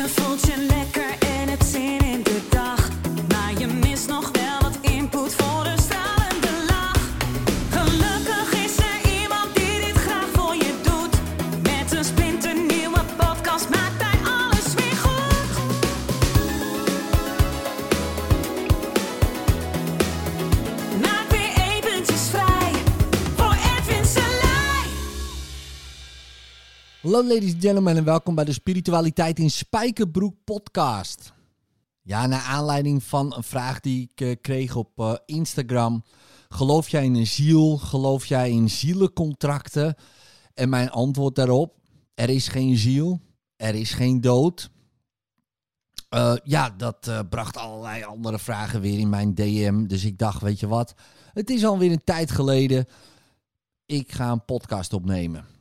Je voelt je Hallo ladies and gentlemen en welkom bij de Spiritualiteit in Spijkerbroek podcast. Ja, naar aanleiding van een vraag die ik eh, kreeg op eh, Instagram. Geloof jij in een ziel? Geloof jij in zielencontracten? En mijn antwoord daarop, er is geen ziel, er is geen dood. Eh, ja, dat bracht allerlei andere vragen weer in mijn DM. Dus ik dacht, weet je wat, het is alweer een tijd geleden. Ik ga een podcast opnemen.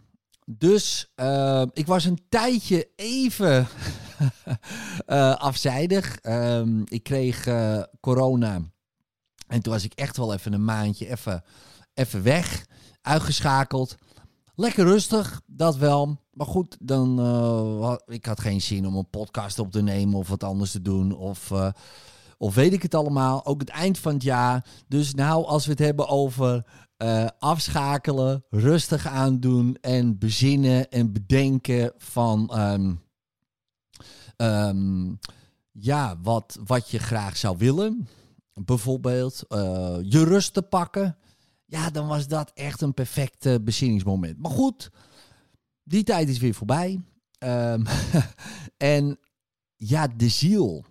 Dus eh, ik was een tijdje even eh, afzijdig. Ehm, ik kreeg eh, corona. En toen was ik echt wel even een maandje even, even weg. Uitgeschakeld. Lekker rustig, dat wel. Maar goed, dan, eh, ik had geen zin om een podcast op te nemen of wat anders te doen. Of, of weet ik het allemaal. Ook het eind van het jaar. Dus nou, als we het hebben over eh, afschakelen, rustig aandoen en bezinnen en bedenken van ehm, ehm, ja, wat, wat je graag zou willen. Bijvoorbeeld eh, je rust te pakken. Ja, dan was dat echt een perfect bezinningsmoment. Maar goed, die tijd is weer voorbij. Ehm, en ja, de ziel.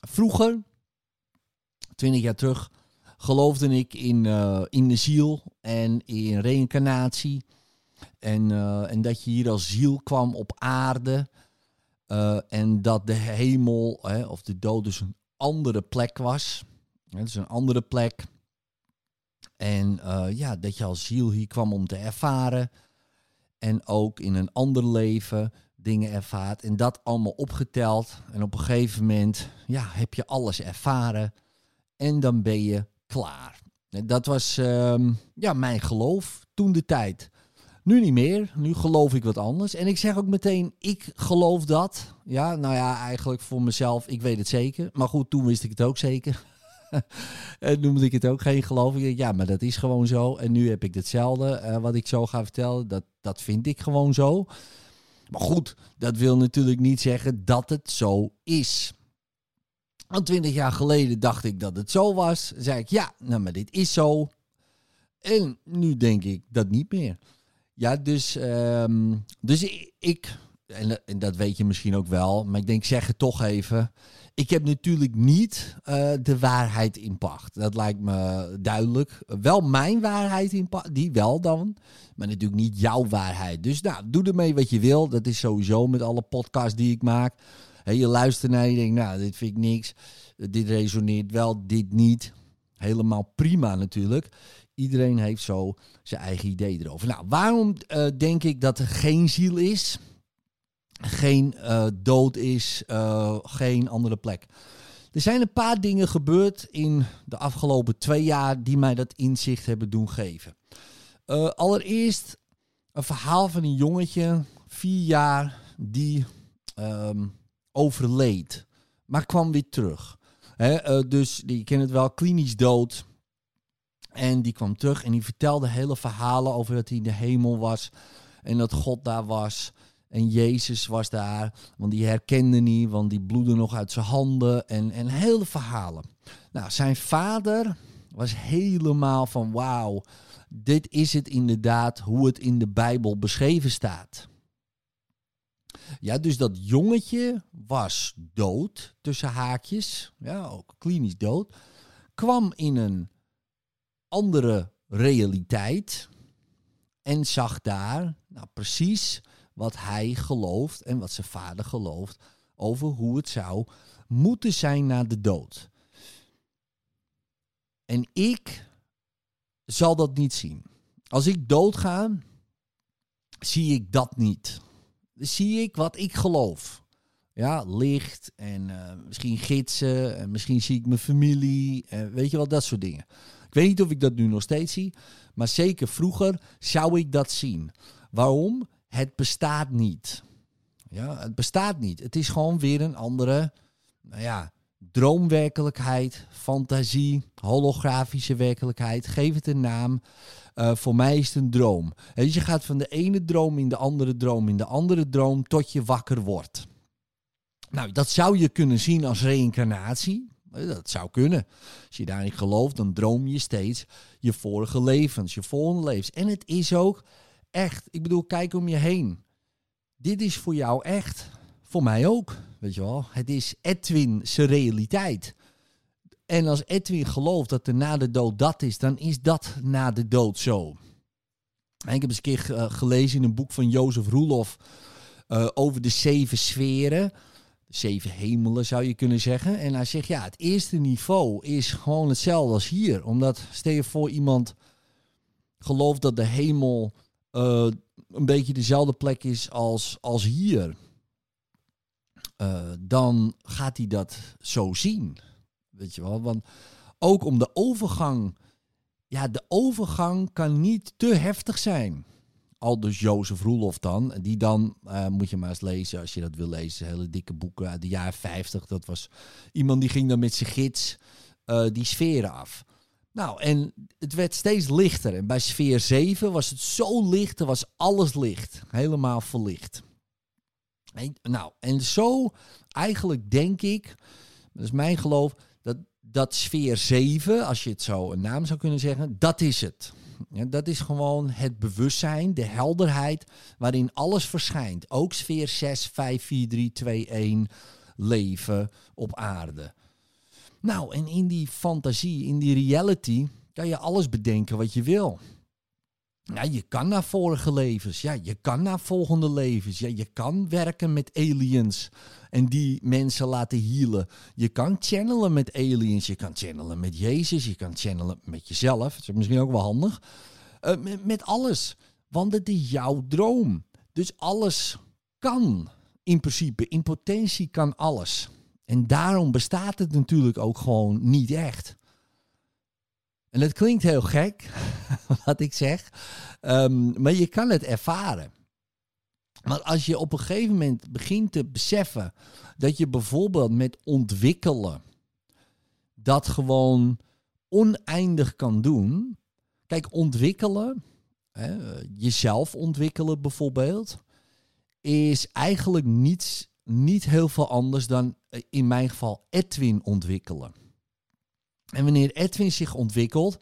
Vroeger, twintig jaar terug, geloofde ik in, eh, in de ziel en in reïncarnatie. En, eh, en dat je hier als ziel kwam op aarde. eh, en dat de hemel hè, of de dood dus een andere plek was. Het is een andere plek. En ja, dat je als ziel hier kwam om te ervaren. En ook in een ander leven dingen ervaart. En dat allemaal opgeteld. En op een gegeven moment ja, heb je alles ervaren. En dan ben je klaar. Dat was ehm, ja, mijn geloof toen de tijd. Nu niet meer. Nu geloof ik wat anders. En ik zeg ook meteen, ik geloof dat. Ja, nou ja, eigenlijk voor mezelf, ik weet het zeker. Maar goed, toen wist ik het ook zeker. en noemde ik het ook geen geloof. Ik ja, maar dat is gewoon zo. En nu heb ik hetzelfde eh, wat ik zo ga vertellen. Dat, dat vind ik gewoon zo. Maar goed, dat wil natuurlijk niet zeggen dat het zo is. Want twintig jaar geleden dacht ik dat het zo was. zei ik, ja, nou, maar dit is zo. En nu denk ik dat niet meer. Ja, dus, ehm, dus ik, en, en dat weet je misschien ook wel, maar ik denk, zeg het toch even. Ik heb natuurlijk niet eh, de waarheid in pacht. Dat lijkt me duidelijk. Wel mijn waarheid in pacht, die wel dan. Maar natuurlijk niet jouw waarheid. Dus nou, doe ermee wat je wil. Dat is sowieso met alle podcasts die ik maak. Je luistert naar je, denkt, nou, dit vind ik niks. Dit resoneert wel, dit niet. Helemaal prima natuurlijk. Iedereen heeft zo zijn eigen idee erover. Nou, waarom eh, denk ik dat er geen ziel is? Geen eh, dood is, eh, geen andere plek. Er zijn een paar dingen gebeurd in de afgelopen twee jaar die mij dat inzicht hebben doen geven. Allereerst een verhaal van een jongetje, vier jaar, die ehm, overleed, maar kwam weer terug. Eh, dus die kent het wel, klinisch dood. En die kwam terug en die vertelde hele verhalen over dat hij in de hemel was. En dat God daar was. En Jezus was daar. Want die herkende niet, want die bloedde nog uit zijn handen. En, en hele verhalen. Nou, zijn vader was helemaal van wauw. Dit is het inderdaad hoe het in de Bijbel beschreven staat. Ja, dus dat jongetje was dood, tussen haakjes. Ja, ook klinisch dood. Kwam in een andere realiteit. En zag daar nou, precies wat hij gelooft en wat zijn vader gelooft over hoe het zou moeten zijn na de dood. En ik zal dat niet zien. Als ik doodga, zie ik dat niet. Zie ik wat ik geloof. Ja, licht en eh, misschien gidsen. En misschien zie ik mijn familie. En weet je wel, dat soort dingen. Ik weet niet of ik dat nu nog steeds zie. Maar zeker vroeger zou ik dat zien. Waarom? Het bestaat niet. Ja, het bestaat niet. Het is gewoon weer een andere, nou ja, droomwerkelijkheid, fantasie, holografische werkelijkheid. Geef het een naam. Uh, voor mij is het een droom. Dus je gaat van de ene droom in de andere droom in de andere droom tot je wakker wordt. Nou, dat zou je kunnen zien als reïncarnatie. Dat zou kunnen. Als je daarin gelooft, dan droom je steeds je vorige levens, je volgende levens. En het is ook echt, ik bedoel, kijk om je heen. Dit is voor jou echt, voor mij ook, weet je wel. Het is Edwin zijn realiteit. En als Edwin gelooft dat er na de dood dat is, dan is dat na de dood zo. Ik heb eens een keer eh, gelezen in een boek van Jozef Roelof uh, over de zeven sferen zeven hemelen zou je kunnen zeggen. En hij zegt, ja, het eerste niveau is gewoon hetzelfde als hier. Omdat, stel je voor iemand gelooft dat de hemel uh, een beetje dezelfde plek is als, als hier. Uh, dan gaat hij dat zo zien. Weet je wel, want ook om de overgang... Ja, de overgang kan niet te heftig zijn al dus Jozef Roelof dan. Die dan, uh, moet je maar eens lezen als je dat wil lezen. Hele dikke boeken uit de jaren 50. Dat was iemand die ging dan met zijn gids uh, die sferen af. Nou, en het werd steeds lichter. En bij sfeer 7 was het zo licht, er was alles licht. Helemaal verlicht. Nou, en zo eigenlijk denk ik, dat is mijn geloof, dat, dat sfeer 7, als je het zo een naam zou kunnen zeggen, dat is het. Ja, dat is gewoon het bewustzijn, de helderheid waarin alles verschijnt. Ook sfeer 6, 5, 4, 3, 2, 1 leven op aarde. Nou, en in die fantasie, in die reality, kan je alles bedenken wat je wil. Ja, je kan naar vorige levens. Ja, je kan naar volgende levens. Ja, je kan werken met aliens en die mensen laten healen. Je kan channelen met aliens. Je kan channelen met Jezus. Je kan channelen met jezelf. Dat is misschien ook wel handig. Uh, met, met alles. Want het is jouw droom. Dus alles kan in principe. In potentie kan alles. En daarom bestaat het natuurlijk ook gewoon niet echt. En het klinkt heel gek, wat ik zeg, um, maar je kan het ervaren. Maar als je op een gegeven moment begint te beseffen dat je bijvoorbeeld met ontwikkelen dat gewoon oneindig kan doen. Kijk, ontwikkelen, hè, jezelf ontwikkelen bijvoorbeeld, is eigenlijk niets, niet heel veel anders dan eh, in mijn geval Edwin ontwikkelen. En wanneer Edwin zich ontwikkelt,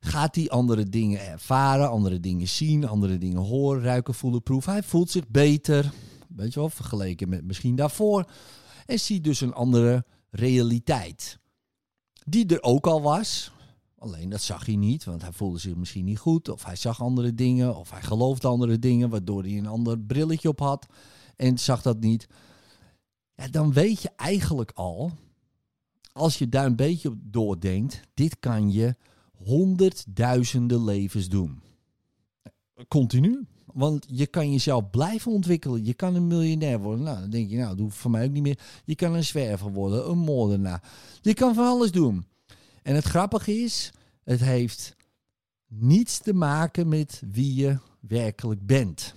gaat hij andere dingen ervaren, andere dingen zien, andere dingen horen, ruiken, voelen, proeven. Hij voelt zich beter, weet je wel, vergeleken met misschien daarvoor. En ziet dus een andere realiteit. Die er ook al was, alleen dat zag hij niet, want hij voelde zich misschien niet goed. Of hij zag andere dingen, of hij geloofde andere dingen, waardoor hij een ander brilletje op had en zag dat niet. Ja, dan weet je eigenlijk al als je daar een beetje op doordenkt, dit kan je honderdduizenden levens doen. Continu. Want je kan jezelf blijven ontwikkelen. Je kan een miljonair worden. Nou, dan denk je, nou, dat hoeft voor mij ook niet meer. Je kan een zwerver worden, een moordenaar. Je kan van alles doen. En het grappige is, het heeft niets te maken met wie je werkelijk bent.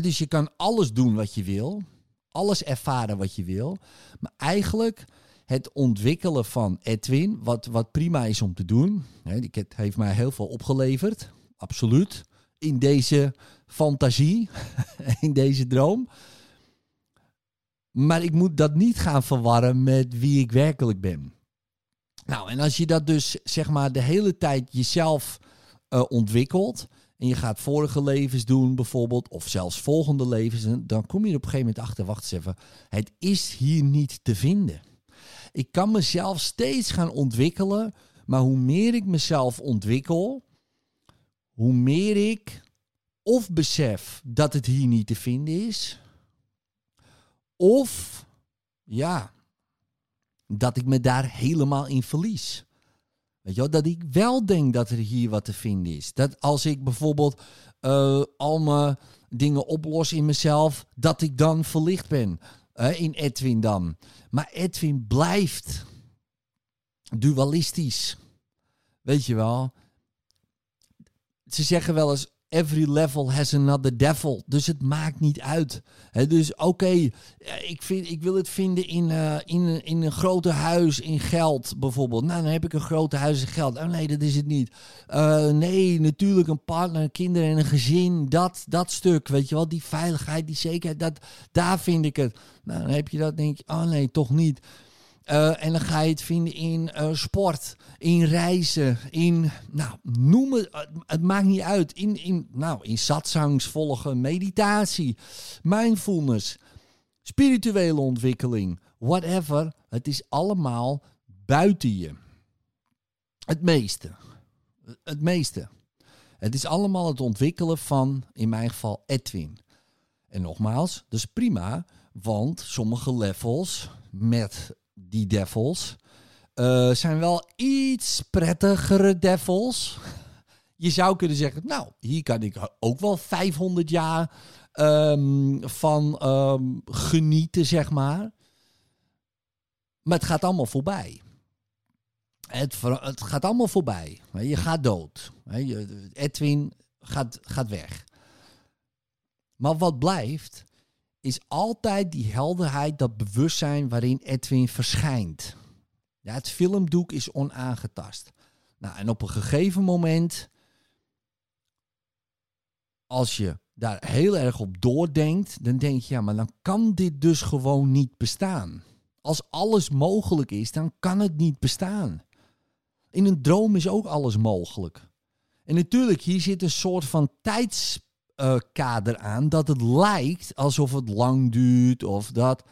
dus je kan alles doen wat je wil. Alles ervaren wat je wil. Maar eigenlijk het ontwikkelen van Edwin, wat, wat prima is om te doen. Het heeft mij heel veel opgeleverd, absoluut. In deze fantasie, in deze droom. Maar ik moet dat niet gaan verwarren met wie ik werkelijk ben. Nou, en als je dat dus zeg maar de hele tijd jezelf uh, ontwikkelt. En je gaat vorige levens doen bijvoorbeeld, of zelfs volgende levens. Dan kom je op een gegeven moment achter, wacht eens even. Het is hier niet te vinden. Ik kan mezelf steeds gaan ontwikkelen. Maar hoe meer ik mezelf ontwikkel, hoe meer ik of besef dat het hier niet te vinden is. Of ja, dat ik me daar helemaal in verlies. Weet je wel, dat ik wel denk dat er hier wat te vinden is. Dat als ik bijvoorbeeld uh, al mijn dingen oplos in mezelf, dat ik dan verlicht ben in Edwin dan. Maar Edwin blijft dualistisch. Weet je wel? Ze zeggen wel eens, every level has another devil. Dus het maakt niet uit. Dus oké, eh, ik, vind, ik wil het vinden in, eh, in, in een grote huis in geld bijvoorbeeld. Nou, dan heb ik een grote huis in geld. Oh nee, dat is het niet. Eh, nee, natuurlijk een partner, kinderen en een gezin. Dat, dat stuk, weet je wel. Die veiligheid, die zekerheid, dat, daar vind ik het. Nou, dan heb je dat, denk je, oh nee, toch niet. Uh, en dan ga je het vinden in uh, sport, in reizen, in, nou, noem het, het maakt niet uit. In, in, nou, in satsangs volgen, meditatie, mindfulness, spirituele ontwikkeling, whatever. Het is allemaal buiten je. Het meeste. Het meeste. Het is allemaal het ontwikkelen van, in mijn geval, Edwin. En nogmaals, dat is prima, want sommige levels met die devils uh, zijn wel iets prettigere devils. Je zou kunnen zeggen, nou, hier kan ik ook wel 500 jaar um, van um, genieten, zeg maar. Maar het gaat allemaal voorbij. Het, het gaat allemaal voorbij. Je gaat dood. Edwin gaat, gaat weg. Maar wat blijft, is altijd die helderheid, dat bewustzijn waarin Edwin verschijnt. Ja, het filmdoek is onaangetast. Nou, en op een gegeven moment, als je daar heel erg op doordenkt, dan denk je, ja, maar dan kan dit dus gewoon niet bestaan. Als alles mogelijk is, dan kan het niet bestaan. In een droom is ook alles mogelijk. En natuurlijk, hier zit een soort van tijds uh, kader aan dat het lijkt alsof het lang duurt of dat.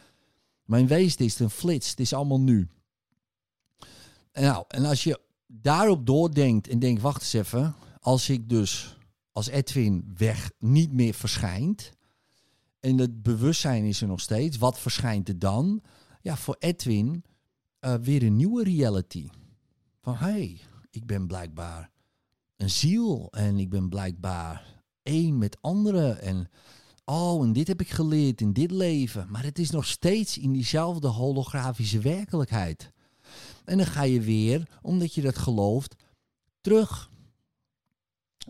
Mijn wezen is een flits, het is allemaal nu. Nou, en als je daarop doordenkt en denkt, wacht eens even, als ik dus als Edwin weg niet meer verschijnt en het bewustzijn is er nog steeds, wat verschijnt er dan? Ja, voor Edwin uh, weer een nieuwe reality. Van hé, hey, ik ben blijkbaar een ziel en ik ben blijkbaar één met anderen. En oh, en dit heb ik geleerd in dit leven. Maar het is nog steeds in diezelfde holografische werkelijkheid. En dan ga je weer, omdat je dat gelooft, terug.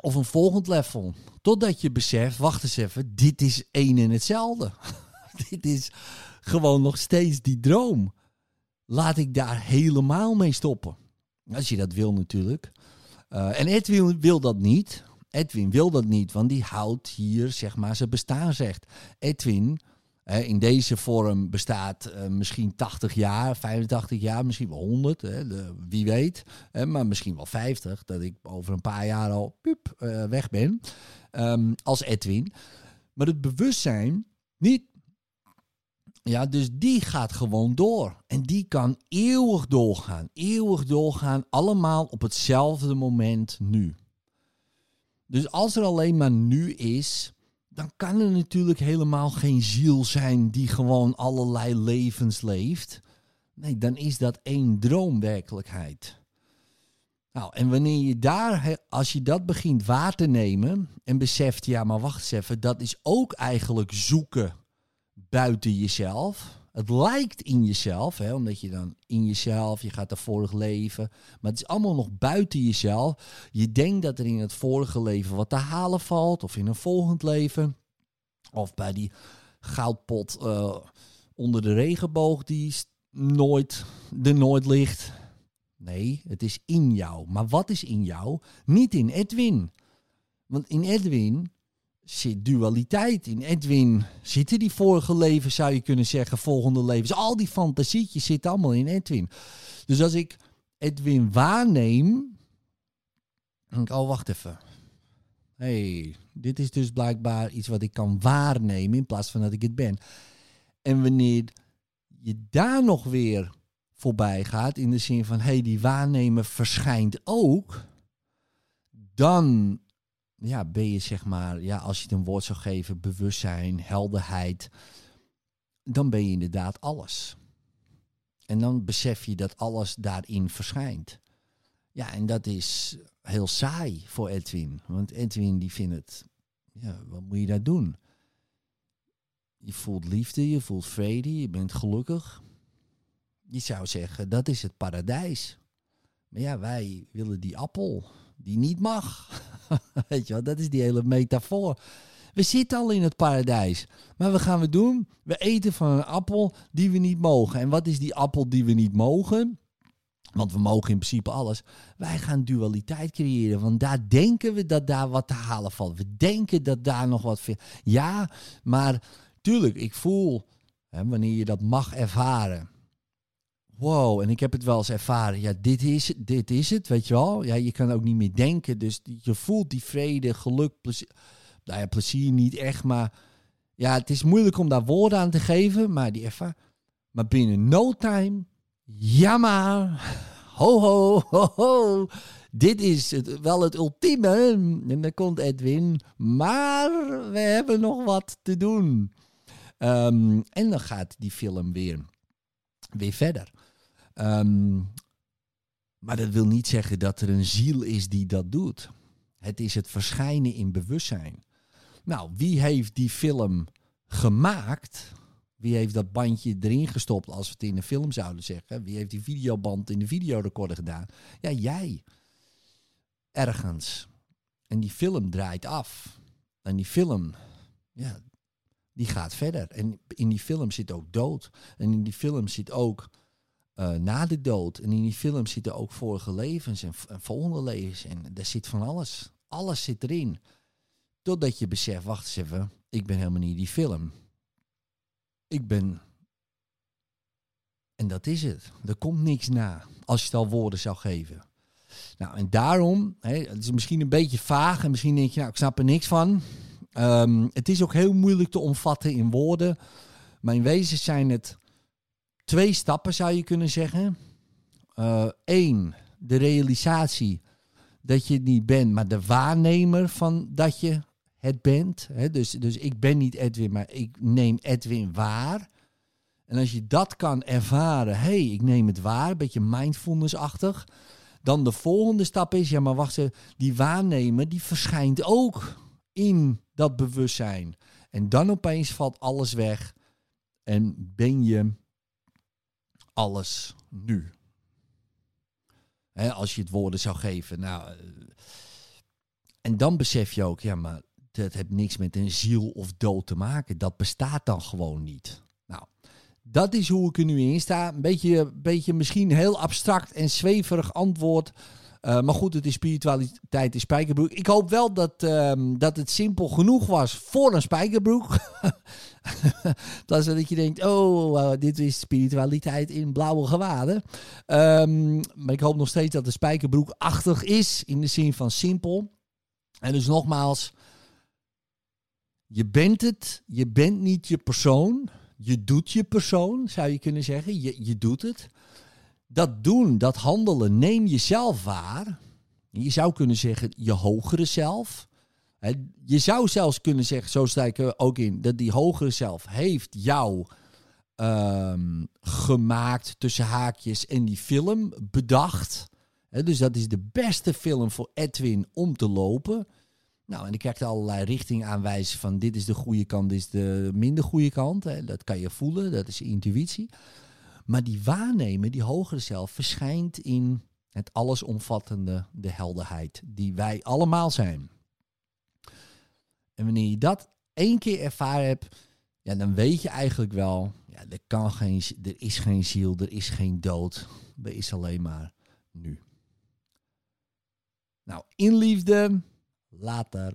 Of een volgend level. Totdat je beseft, wacht eens even, dit is één en hetzelfde. dit is gewoon nog steeds die droom. Laat ik daar helemaal mee stoppen. Als je dat wil natuurlijk. Uh, en Edwin wil dat niet. Edwin wil dat niet, want die houdt hier zeg maar zijn bestaansrecht. Edwin in deze vorm bestaat uh, misschien 80 jaar, 85 jaar, misschien wel 100, hè, de, wie weet. Hè, maar misschien wel 50, dat ik over een paar jaar al pup, uh, weg ben um, als Edwin. Maar het bewustzijn niet. Ja, dus die gaat gewoon door. En die kan eeuwig doorgaan. Eeuwig doorgaan, allemaal op hetzelfde moment nu. Dus als er alleen maar nu is, dan kan er natuurlijk helemaal geen ziel zijn die gewoon allerlei levens leeft. Nee, dan is dat één droomwerkelijkheid. Nou, en wanneer je daar, als je dat begint waar te nemen en beseft, ja, maar wacht eens even, dat is ook eigenlijk zoeken buiten jezelf. Het lijkt in jezelf, hè, omdat je dan in jezelf, je gaat naar vorig leven. Maar het is allemaal nog buiten jezelf. Je denkt dat er in het vorige leven wat te halen valt, of in een volgend leven. Of bij die goudpot uh, onder de regenboog die nooit, er nooit ligt. Nee, het is in jou. Maar wat is in jou? Niet in Edwin. Want in Edwin zit dualiteit in. Edwin zitten die vorige leven, zou je kunnen zeggen, volgende levens. Al die fantasietjes zitten allemaal in Edwin. Dus als ik Edwin waarneem, denk ik, oh wacht even. hey, dit is dus blijkbaar iets wat ik kan waarnemen in plaats van dat ik het ben. En wanneer je daar nog weer voorbij gaat, in de zin van, hey, die waarnemer verschijnt ook, dan ja, ben je zeg maar, ja, als je het een woord zou geven, bewustzijn, helderheid, dan ben je inderdaad alles. En dan besef je dat alles daarin verschijnt. Ja, en dat is heel saai voor Edwin. Want Edwin die vindt het, ja, wat moet je daar doen? Je voelt liefde, je voelt vrede, je bent gelukkig. Je zou zeggen, dat is het paradijs. Maar ja, wij willen die appel die niet mag. Weet je dat is die hele metafoor. We zitten al in het paradijs. Maar wat gaan we doen? We eten van een appel die we niet mogen. En wat is die appel die we niet mogen? Want we mogen in principe alles. Wij gaan dualiteit creëren. Want daar denken we dat daar wat te halen valt. We denken dat daar nog wat. Ja, maar tuurlijk, ik voel hè, wanneer je dat mag ervaren. Wow, en ik heb het wel eens ervaren. Ja, dit is, dit is het, weet je wel. Ja, je kan ook niet meer denken. Dus je voelt die vrede, geluk, plezier. Nou ja, plezier niet echt, maar ja, het is moeilijk om daar woorden aan te geven. Maar die ervaring. Maar binnen no time ja maar, ho ho ho ho. Dit is het, wel het ultieme. En dan komt Edwin, maar we hebben nog wat te doen. Um, en dan gaat die film weer, weer verder. Um, maar dat wil niet zeggen dat er een ziel is die dat doet. Het is het verschijnen in bewustzijn. Nou, wie heeft die film gemaakt? Wie heeft dat bandje erin gestopt als we het in een film zouden zeggen? Wie heeft die videoband in de videorecorder gedaan? Ja, jij. Ergens. En die film draait af. En die film, ja, die gaat verder. En in die film zit ook dood. En in die film zit ook uh, na de dood. En in die film zitten ook vorige levens en, en volgende levens. En daar zit van alles. Alles zit erin. Totdat je beseft, wacht eens even, ik ben helemaal niet die film ik ben. En dat is het. Er komt niks na als je het al woorden zou geven. Nou, en daarom, hè, het is misschien een beetje vaag en misschien denk je, nou, ik snap er niks van. Um, het is ook heel moeilijk te omvatten in woorden. Maar in wezen zijn het twee stappen, zou je kunnen zeggen. Eén, uh, de realisatie dat je het niet bent, maar de waarnemer van dat je het bent. Dus, dus ik ben niet Edwin, maar ik neem Edwin waar. En als je dat kan ervaren, hey, ik neem het waar, een beetje mindfulness-achtig. Dan de volgende stap is, ja, maar wacht even, die waarnemer die verschijnt ook in dat bewustzijn. En dan opeens valt alles weg en ben je alles nu. Als je het woorden zou geven. Nou, eh, en dan besef je ook, ja, maar het heeft niks met een ziel of dood te maken. Dat bestaat dan gewoon niet. Nou, dat is hoe ik er nu in sta. Een beetje, beetje misschien heel abstract en zweverig antwoord. Uh, maar goed, het is spiritualiteit in spijkerbroek. Ik hoop wel dat, um, dat het simpel genoeg was voor een spijkerbroek. dat is dat je denkt, oh, uh, dit is spiritualiteit in blauwe gewaden. Um, maar ik hoop nog steeds dat de spijkerbroek achtig is, in de zin van simpel. En dus nogmaals, je bent het, je bent niet je persoon. Je doet je persoon, zou je kunnen zeggen. Je, je doet het. Dat doen, dat handelen, neem jezelf waar. Je zou kunnen zeggen je hogere zelf. Je zou zelfs kunnen zeggen, zo sta ik ook in, dat die hogere zelf heeft jou um, gemaakt tussen haakjes en die film bedacht. dus dat is de beste film voor Edwin om te lopen. Nou, en ik krijg er allerlei richting aanwijzen van dit is de goede kant, dit is de minder goede kant. Dat kan je voelen, dat is intuïtie. Maar die waarnemen, die hogere zelf, verschijnt in het allesomvattende, de helderheid die wij allemaal zijn. En wanneer je dat één keer ervaren hebt, ja, dan weet je eigenlijk wel, ja, er, kan geen, er is geen ziel, er is geen dood. Er is alleen maar nu. Nou, in liefde Later.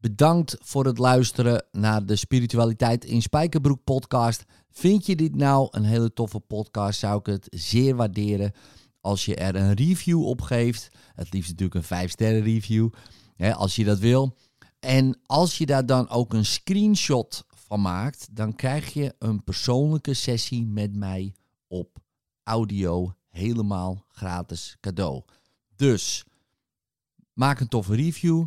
Bedankt voor het luisteren naar de Spiritualiteit in Spijkerbroek podcast. Vind je dit nou een hele toffe podcast? Zou ik het zeer waarderen als je er een review op geeft. Het liefst natuurlijk een 5 sterren review, hè, als je dat wil. En als je daar dan ook een screenshot van maakt, dan krijg je een persoonlijke sessie met mij op audio helemaal gratis cadeau. Dus Maak een toffe review.